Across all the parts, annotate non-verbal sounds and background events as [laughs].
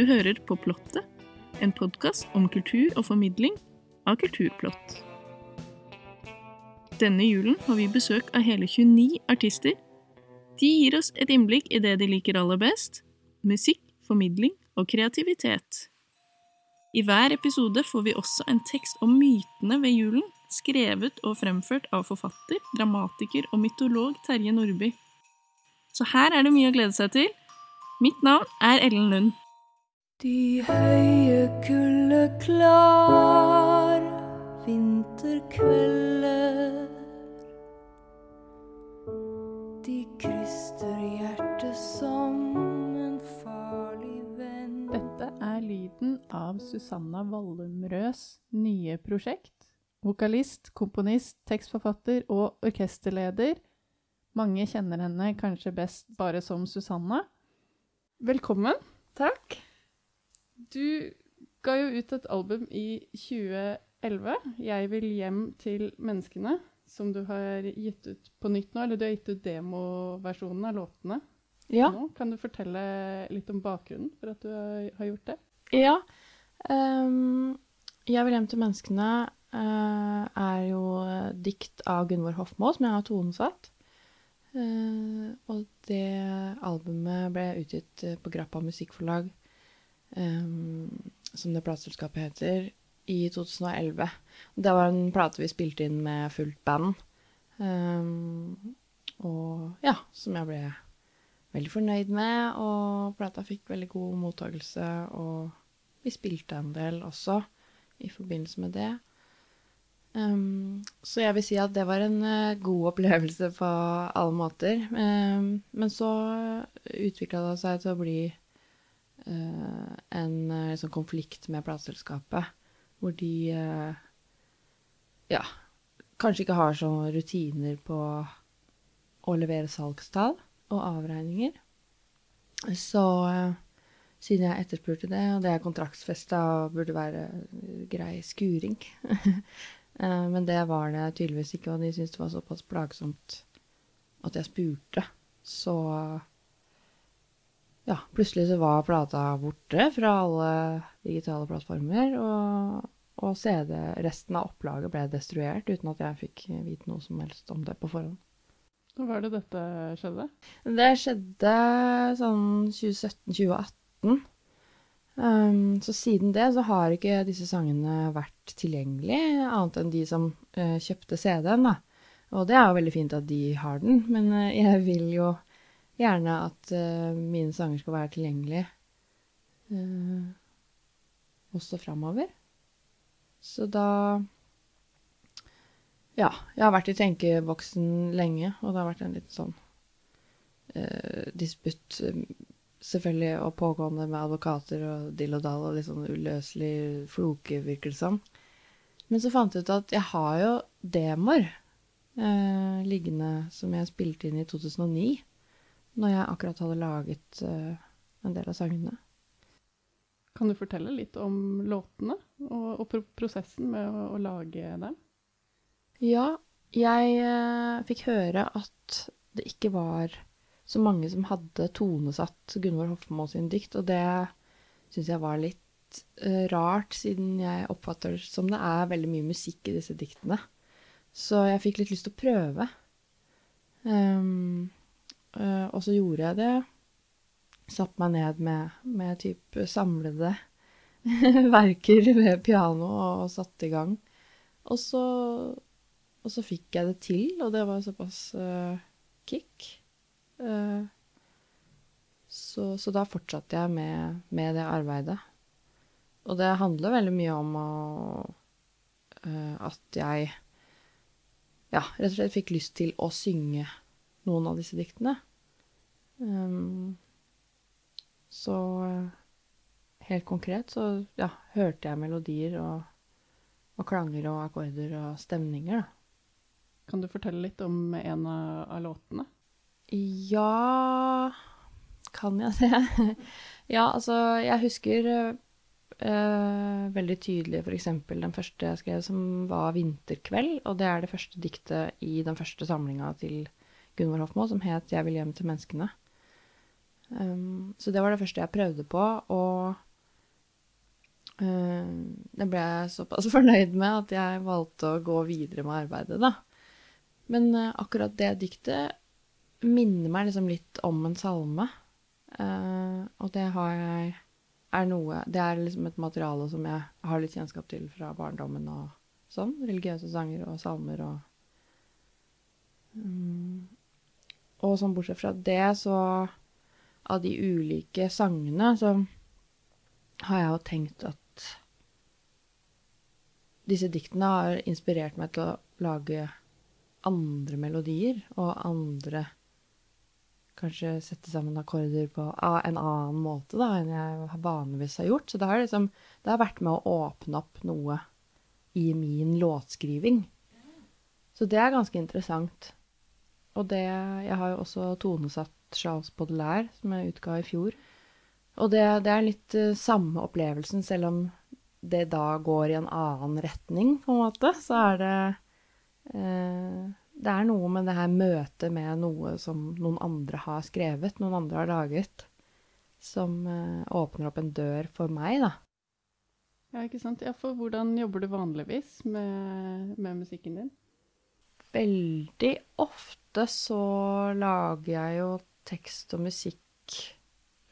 Du hører på Plottet, en podkast om kultur og formidling av kulturplott. Denne julen har vi besøk av hele 29 artister. De gir oss et innblikk i det de liker aller best musikk, formidling og kreativitet. I hver episode får vi også en tekst om mytene ved julen, skrevet og fremført av forfatter, dramatiker og mytolog Terje Nordby. Så her er det mye å glede seg til. Mitt navn er Ellen Lund. De høye kulde klar vinterkvelder. De kryster hjertet som en farlig venn. Dette er lyden av Susanna Wallumrøds nye prosjekt. Vokalist, komponist, tekstforfatter og orkesterleder. Mange kjenner henne kanskje best bare som Susanna. Velkommen. Takk. Du ga jo ut et album i 2011, 'Jeg vil hjem til menneskene', som du har gitt ut på nytt nå. Eller du har gitt ut demoversjonen av låtene Ja. nå. Kan du fortelle litt om bakgrunnen for at du har gjort det? ja. Um, jeg vil hjem til menneskene uh, er jo dikt av Gunvor Hofmo, som jeg har tonesatt. Uh, og det albumet ble utgitt eh, på Grappa Musikkforlag, ehm, som det plateselskapet heter, i 2011. Det var en plate vi spilte inn med fullt band. Um, og ja, som jeg ble veldig fornøyd med, og plata fikk veldig god mottakelse, og vi spilte en del også i forbindelse med det. Um, så jeg vil si at det var en uh, god opplevelse på alle måter. Um, men så utvikla det seg til å bli en eh, sånn konflikt med plateselskapet, hvor de eh, ja, kanskje ikke har sånne rutiner på å levere salgstall og avregninger. Så siden jeg etterspurte det, og det er kontraktsfesta og burde være grei skuring [laughs] Men det var det tydeligvis ikke, og de syntes det var såpass plagsomt at jeg spurte. Så ja, plutselig så var plata borte fra alle digitale plattformer, og, og CD, resten av opplaget ble destruert uten at jeg fikk vite noe som helst om det på forhånd. Når var det dette skjedde? Det skjedde sånn 2017-2018. Um, så siden det så har ikke disse sangene vært tilgjengelige, annet enn de som uh, kjøpte CD-en, da. Og det er jo veldig fint at de har den, men uh, jeg vil jo gjerne at uh, mine sanger skal være tilgjengelige uh, også framover. Så da Ja, jeg har vært i tenkeboksen lenge, og det har vært en litt sånn uh, disputt selvfølgelig og pågående med advokater og dill og dall og litt sånn uløselig floke, virker det som. Men så fant jeg ut at jeg har jo demoer eh, liggende som jeg spilte inn i 2009, når jeg akkurat hadde laget uh, en del av sangene. Kan du fortelle litt om låtene og, og pro prosessen med å, å lage dem? Ja, jeg uh, fikk høre at det ikke var så mange som hadde tonesatt Gunvor Hofmo sin dikt, og det syns jeg var litt eh, rart, siden jeg oppfatter det som det er veldig mye musikk i disse diktene. Så jeg fikk litt lyst til å prøve. Eh, og så gjorde jeg det. Satte meg ned med, med typ samlede [laughs] verker ved piano og satte i gang. Og så, og så fikk jeg det til, og det var såpass uh, kick. Uh, så, så da fortsatte jeg med, med det arbeidet. Og det handler veldig mye om å, uh, at jeg ja, rett og slett fikk lyst til å synge noen av disse diktene. Um, så eh, helt konkret så ja, hørte jeg melodier og, og klanger og akkorder og stemninger, da. Kan du fortelle litt om en av, av låtene? Ja Kan jeg se? [laughs] ja, altså, jeg husker eh, veldig tydelig f.eks. den første jeg skrev, som var 'Vinterkveld'. Og det er det første diktet i den første samlinga til Gunvor Hofmo, som het 'Jeg vil hjem til menneskene'. Um, så det var det første jeg prøvde på. Og Eh, det ble jeg såpass [laughs] fornøyd med at jeg valgte å gå videre med arbeidet, da. Men uh, akkurat det diktet minner meg liksom litt om en salme. uh, og det har jeg er noe Det er liksom et materiale som jeg har litt kjennskap til fra barndommen og sånn. Religiøse sanger og salmer og mm. Og sånn bortsett fra det, så Av de ulike sangene, så har jeg jo tenkt at disse diktene har inspirert meg til å lage andre melodier og andre Kanskje sette sammen akkorder på en annen måte da, enn jeg vanligvis har gjort. Så det har, liksom, det har vært med å åpne opp noe i min låtskriving. Så det er ganske interessant. Og det Jeg har jo også tonesatt Charles Baudelaire, som jeg utga i fjor. Og det, det er litt uh, samme opplevelsen, selv om det da går i en annen retning, på en måte. Så er det uh, det er noe med det her møtet med noe som noen andre har skrevet, noen andre har laget, som uh, åpner opp en dør for meg, da. Ja, ikke sant. Ja, for hvordan jobber du vanligvis med, med musikken din? Veldig ofte så lager jeg jo tekst og musikk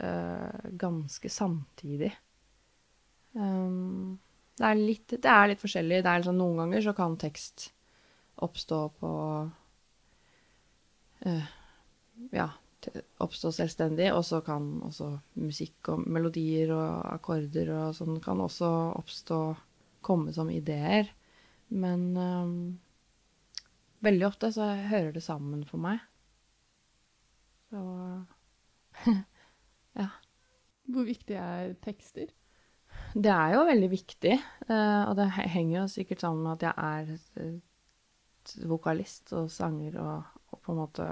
uh, ganske samtidig. Um, det, er litt, det er litt forskjellig. Det er liksom, noen ganger så kan tekst oppstå på uh, Ja, oppstå selvstendig, og så kan også musikk og melodier og akkorder og sånn kan også oppstå, komme som ideer. Men um, veldig ofte så hører det sammen for meg. Så [laughs] ja. Hvor viktig er tekster? Det er jo veldig viktig, uh, og det henger jo sikkert sammen med at jeg er vokalist og sanger og, og på en måte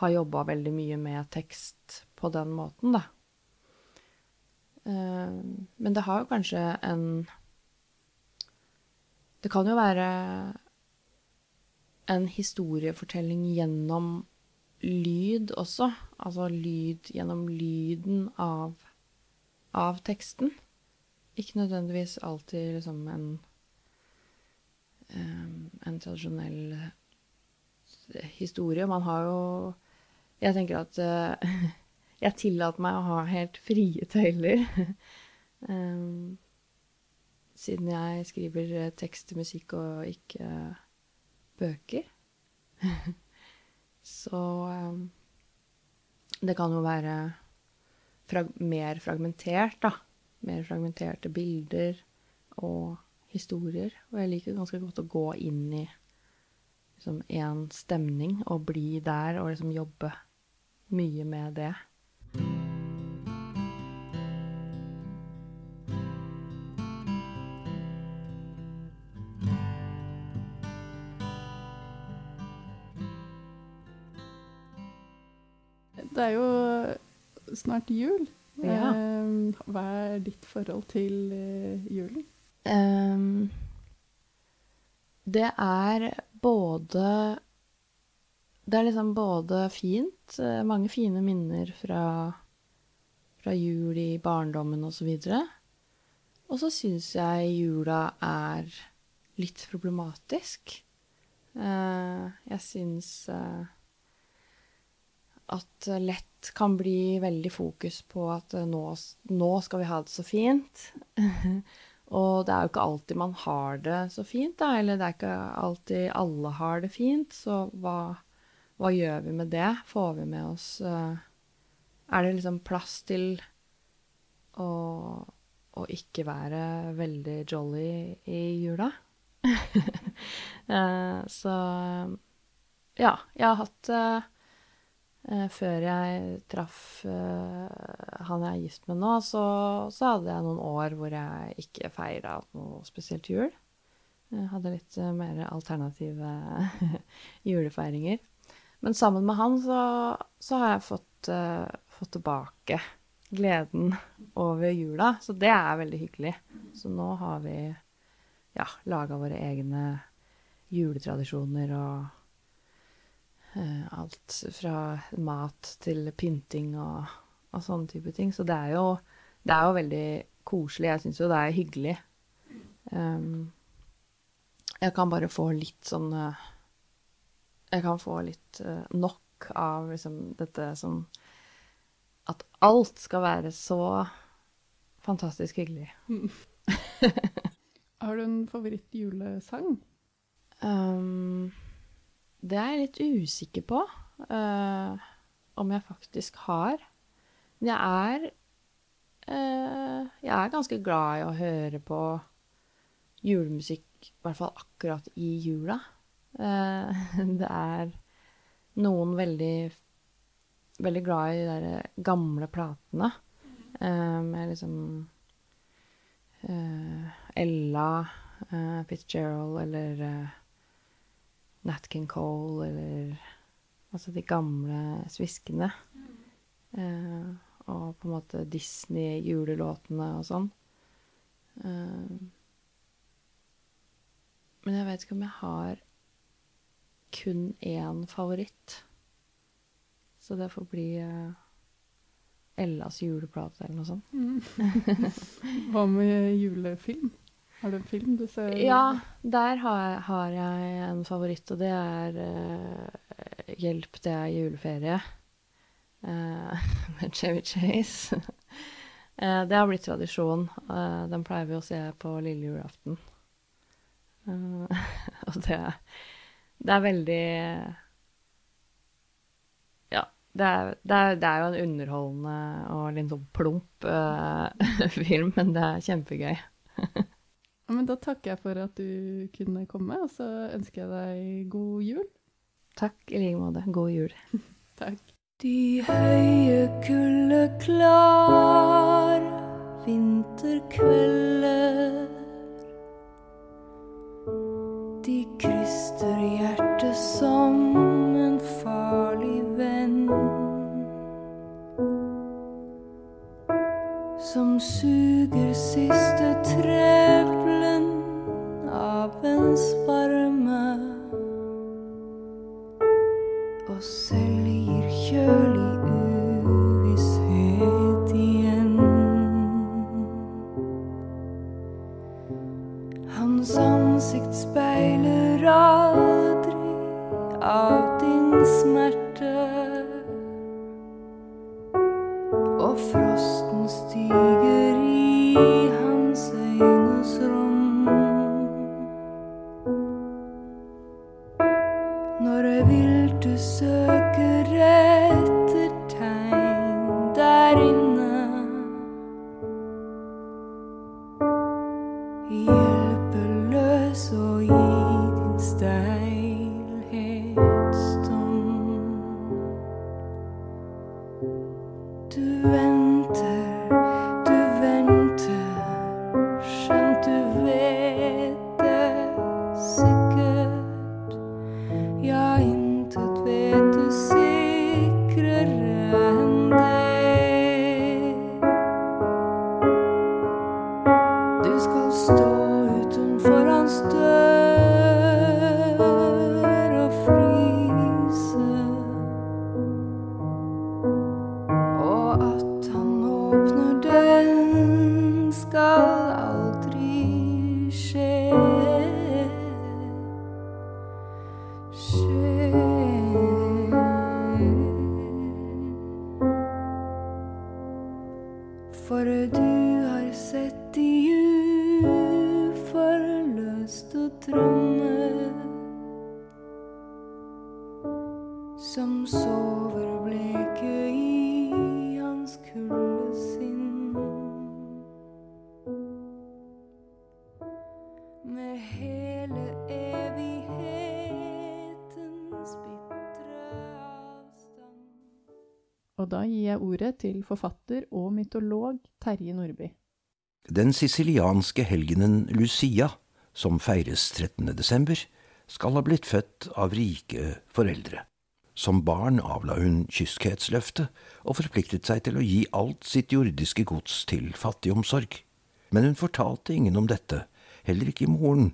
har jobba veldig mye med tekst på den måten, da. Uh, men det har jo kanskje en Det kan jo være en historiefortelling gjennom lyd også. Altså lyd gjennom lyden av, av teksten. Ikke nødvendigvis alltid liksom en en tradisjonell historie. Man har jo Jeg tenker at uh, [laughs] jeg tillater meg å ha helt frie tøyler. [laughs] siden jeg skriver tekst til musikk og ikke bøker. [laughs] Så um, det kan jo være frag mer fragmentert, da. Mer fragmenterte bilder og historier. Og jeg liker ganske godt å gå inn i liksom stemning og bli der og liksom jobbe mye med det. Det er jo snart jul. Ja. Eh, hva er ditt forhold til eh, julen? Um, det er både Det er liksom både fint, eh, mange fine minner fra, fra jul i barndommen osv. Og så syns jeg jula er litt problematisk. Uh, jeg syns uh, at lett kan bli veldig fokus på at uh, nå, nå, skal vi ha det så fint. [laughs] og det er jo ikke alltid man har det så fint, da. Eller det er ikke alltid alle har det fint. Så hva, hva gjør vi med det? Får vi med oss uh, Er det liksom plass til å, å ikke være veldig jolly i jula? [laughs] så ja, jeg har hatt Eh, før jeg traff eh, han jeg er gift med nå, så, så, hadde jeg noen år hvor jeg ikke feira noe spesielt jul. Jeg hadde litt eh, mer alternative [laughs] julefeiringer. Men sammen med han så, så har jeg fått, uh, fått, tilbake gleden over jula, så det er veldig hyggelig. Så nå har vi ja, laga våre egne juletradisjoner og Eh, alt fra mat til pynting og, og sånne type ting. Så det er, jo, det er jo veldig koselig. Jeg syns jo det er hyggelig. Um, jeg kan bare få litt sånn uh, Jeg kan få litt uh, nok av liksom dette som At alt skal være så fantastisk hyggelig. [laughs] Har du en favorittjulesang? Um, det er jeg litt usikker på uh, om jeg faktisk har. Men jeg er uh, Jeg er ganske glad i å høre på julemusikk, i hvert fall akkurat i jula. Uh, [laughs] det er noen veldig Veldig glad i de der gamle platene med liksom Ella Fitzgerald eller Nat King Cole eller Altså de gamle sviskene. Eh, og på en måte Disney-julelåtene og sånn. Eh, men jeg vet ikke om jeg har kun én favoritt. Så det får bli eh, Ellas juleplate eller noe sånt. Mm. [laughs] Hva med julefilm? Har du en film du ser? Ja, der har, har jeg en favoritt, og det er uh, 'Hjelp, det er juleferie' uh, [laughs] med Chevy Chase. uh, det har blitt tradisjon. den pleier vi å se på lille julaften. [laughs] og det, det er veldig det er, det, er, det er, jo en underholdende og litt sånn plump [laughs] film, men det er kjempegøy. Men da takker jeg for at du kunne komme, og så ønsker jeg deg god jul. Takk i like måte. God jul. [laughs] Takk. De høye, kulde, klar vinterkvelder. De kryster hjertet som en farlig venn. Som suger siste Yeah. Til forfatter og mytolog Terje Nordby. Den sicilianske helgenen Lucia, som feires 13. desember, skal ha blitt født av rike foreldre. Som barn avla hun kyskhetsløftet og forpliktet seg til å gi alt sitt jordiske gods til fattigomsorg. Men hun fortalte ingen om dette, heller ikke moren,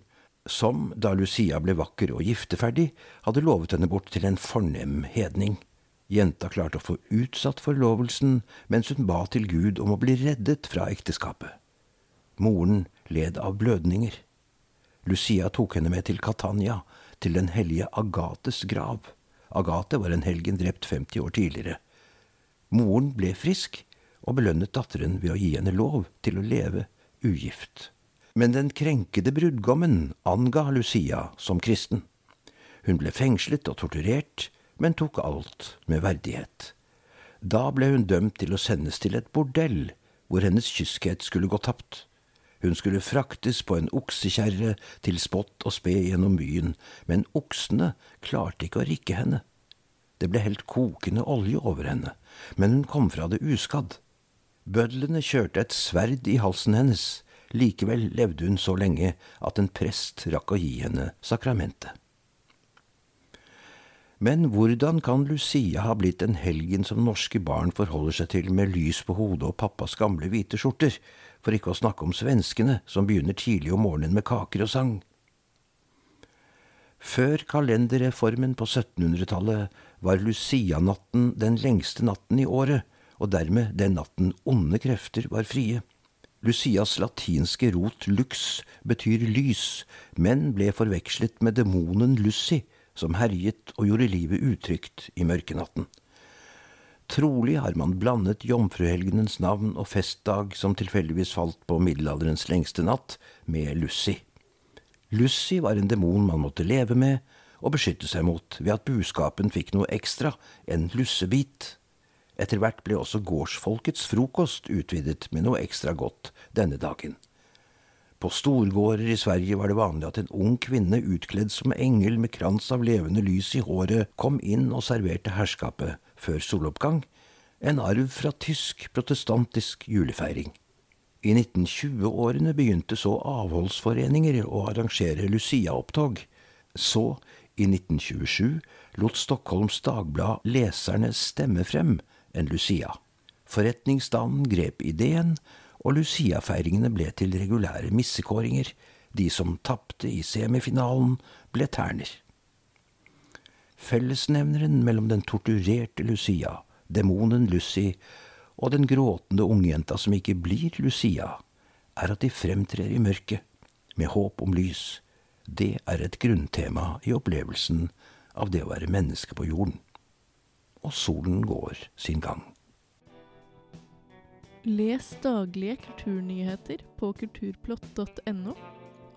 som, da Lucia ble vakker og gifteferdig, hadde lovet henne bort til en fornem hedning. Jenta klarte å få utsatt forlovelsen mens hun ba til Gud om å bli reddet fra ekteskapet. Moren led av blødninger. Lucia tok henne med til Catania, til den hellige Agates grav. Agate var en helgen drept 50 år tidligere. Moren ble frisk og belønnet datteren ved å gi henne lov til å leve ugift. Men den krenkede brudgommen anga Lucia som kristen. Hun ble fengslet og torturert, men tok alt med verdighet. Da ble hun dømt til å sendes til et bordell, hvor hennes kyskhet skulle gå tapt. Hun skulle fraktes på en oksekjerre til spott og spe gjennom byen, men oksene klarte ikke å rikke henne. Det ble helt kokende olje over henne, men hun kom fra det uskadd. Bødlene kjørte et sverd i halsen hennes, likevel levde hun så lenge at en prest rakk å gi henne sakramentet. Men hvordan kan Lucia ha blitt en helgen som norske barn forholder seg til med lys på hodet og pappas gamle hvite skjorter, for ikke å snakke om svenskene som begynner tidlig om morgenen med kaker og sang? Før kalenderreformen på 1700-tallet var Lucia-natten den lengste natten i året, og dermed den natten onde krefter var frie. Lucias latinske rot lux betyr lys, men ble forvekslet med demonen Lucy, som herjet og gjorde livet utrygt i mørkenatten. Trolig har man blandet jomfruhelgenens navn og festdag som tilfeldigvis falt på middelalderens lengste natt, med Lucy. Lucy var en demon man måtte leve med og beskytte seg mot ved at buskapen fikk noe ekstra, en lussebit. Etter hvert ble også gårdsfolkets frokost utvidet med noe ekstra godt denne dagen. På storgårder i Sverige var det vanlig at en ung kvinne utkledd som engel med krans av levende lys i håret kom inn og serverte herskapet før soloppgang, en arv fra tysk protestantisk julefeiring. I 1920-årene begynte så avholdsforeninger å arrangere Lucia-opptog. Så, i 1927, lot Stockholms Dagblad leserne stemme frem en Lucia. Forretningsstanden grep ideen, og Lucia-feiringene ble til regulære missekåringer. De som tapte i semifinalen, ble terner. Fellesnevneren mellom den torturerte Lucia, demonen Lucy og den gråtende ungjenta som ikke blir Lucia, er at de fremtrer i mørket, med håp om lys. Det er et grunntema i opplevelsen av det å være menneske på jorden. Og solen går sin gang. Les daglige kulturnyheter på kulturplott.no,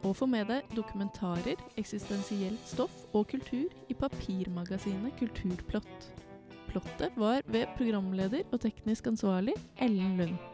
og få med deg dokumentarer, eksistensielt stoff og kultur i papirmagasinet Kulturplott. Plottet var ved programleder og teknisk ansvarlig Ellen Lund.